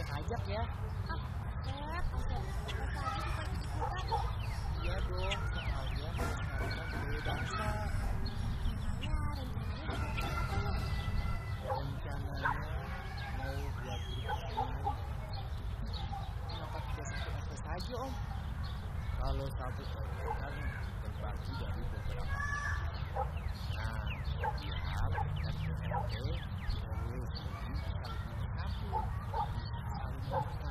Ajak-ajak ya. Ah, suka. Iya dong, sekalian budaya bangsa. Rencananya apa ya? Rencananya mau buat grup kesenian. Kenapa tidak satu RT saja Om? Kalau satu kan terbagi dari beberapa Nah, biar RW sendiri bisa lebih Thank you.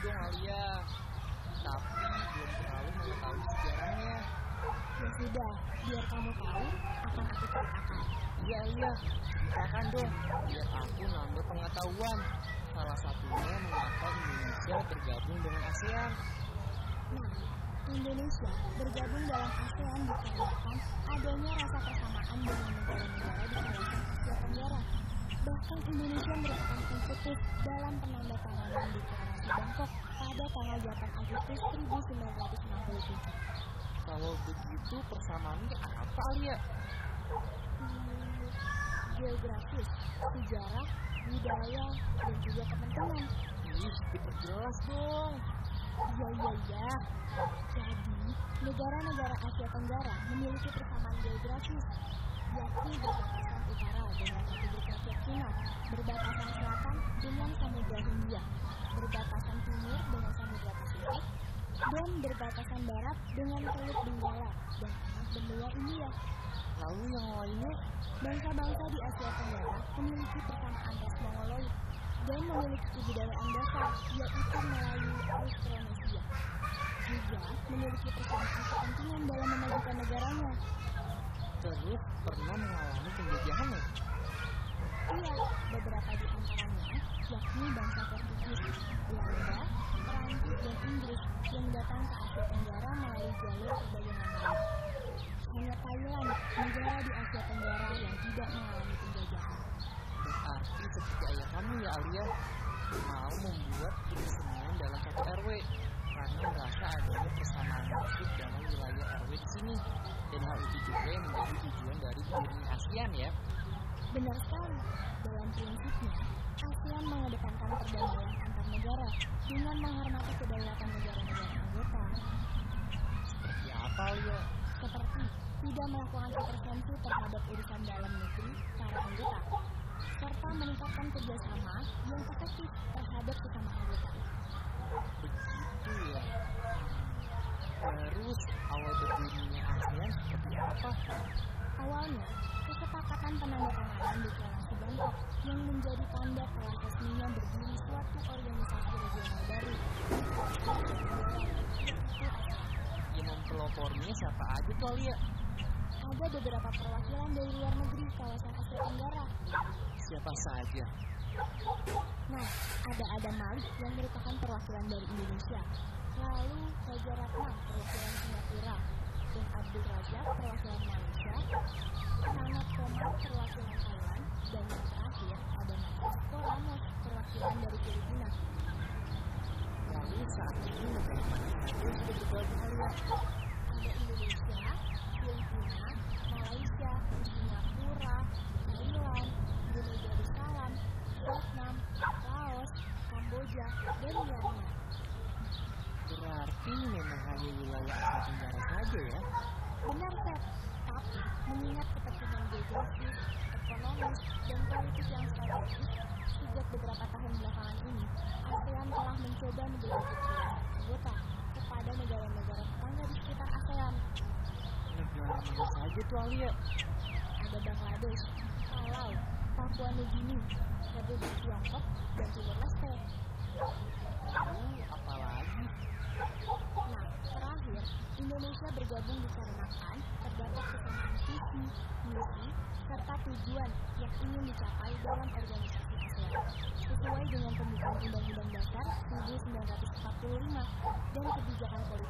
Dong Alia, tapi belum terlalu mengetahui sejarahnya. Ya sudah, biar kamu tahu, akan aku ceritakan. Iya iya, ceritakan dong, biar aku nambah pengetahuan. Salah satunya mengapa Indonesia bergabung dengan ASEAN. Nah, Indonesia bergabung dalam ASEAN dikarenakan adanya rasa persamaan dengan negara-negara di kawasan Asia Tenggara. Bahkan Indonesia merupakan eksekutif dalam penandatanganan deklarasi Bangkok pada tanggal 8 Agustus 1967. Kalau begitu persamaannya apa Alia? Hmm, geografis, sejarah, budaya, dan juga kepentingan. Ih, diperjelas dong. Iya, iya, iya. Jadi, negara-negara Asia Tenggara memiliki persamaan geografis, yakni berbatasan utara dengan Republik Rakyat Cina, berbatasan selatan dengan Samudra Hindia, berbatasan timur dengan Samudra Pasifik, dan berbatasan barat dengan Teluk Benggala dan anak benua India. Lalu yang lainnya? Bangsa-bangsa di Asia Tenggara memiliki persamaan ras Mongoloid dan memiliki kebudayaan dasar yaitu Melayu Austronesia. Juga memiliki persamaan kepentingan dalam memajukan negaranya. Terus pernah mengalami penjajahan ya? Iya, beberapa di antaranya yakni bangsa Portugis, Belanda, Perancis, dan Inggris yang datang ke Asia Tenggara melalui jalur perdagangan. Hanya Thailand, negara di Asia Tenggara yang tidak mengalami penjajahan. Berarti seperti ayah kamu ya Alia mau membuat kesenian dalam satu RW karena merasa adanya persamaan nasib dalam wilayah RW di sini dan hal itu juga yang menjadi tujuan dari berdirinya ASEAN ya. Benar sekali. Dalam prinsipnya, ASEAN mengedepankan perdamaian antar negara dengan menghormati kedaulatan negara-negara anggota, Seperti apa Alia? seperti tidak melakukan intervensi terhadap urusan dalam negeri para anggota, serta meningkatkan kerjasama yang efektif terhadap sesama anggota. Begitu ya. Terus awal berdirinya ASEAN seperti apa? Awalnya, kesepakatan penandatanganan deklarasi Bangkok yang menjadi tanda telah resminya berdiri suatu organisasi regional baru. Yaitu ASEAN. Yang mempeloporinya siapa aja tuh Alia? Ada beberapa perwakilan dari luar negeri kawasan Asia Tenggara. Siapa saja? Nah, ada Adam Malik yang merupakan perwakilan dari Indonesia. Lalu Raja Ratna perwakilan Singapura. Dan Abdul Razak perwakilan Malaysia. Nanat Komar perwakilan Thailand. Dan yang terakhir ada Francisco Ramos perwakilan dari Filipina. negara mana saja sudah bergabung Malaysia, Singapura, Thailand, Brunei Darussalam, Vietnam, Laos, Kamboja, dan Myanmar. Berarti memang hanya wilayah Asia Tenggara saja ya? Benar, Seth. Tapi mengingat kepentingan geografis, ekonomis, dan politik yang strategis, sejak beberapa tahun belakangan ini, ASEAN telah mencoba wilayah anggota kepada negara-negara tetangga di sekitar ASEAN. Tuh Alia? Ada Bangladesh, Palau, Papua Nugini, Republik Tiongkok, dan Timor Leste. Lalu apalagi? Nah, terakhir, Indonesia bergabung dikarenakan terdapat kesamaan visi, misi, serta tujuan yang ingin dicapai dalam organisasi ASEAN, sesuai dengan pembukaan Undang-Undang Dasar 1945 dan kebijakan politik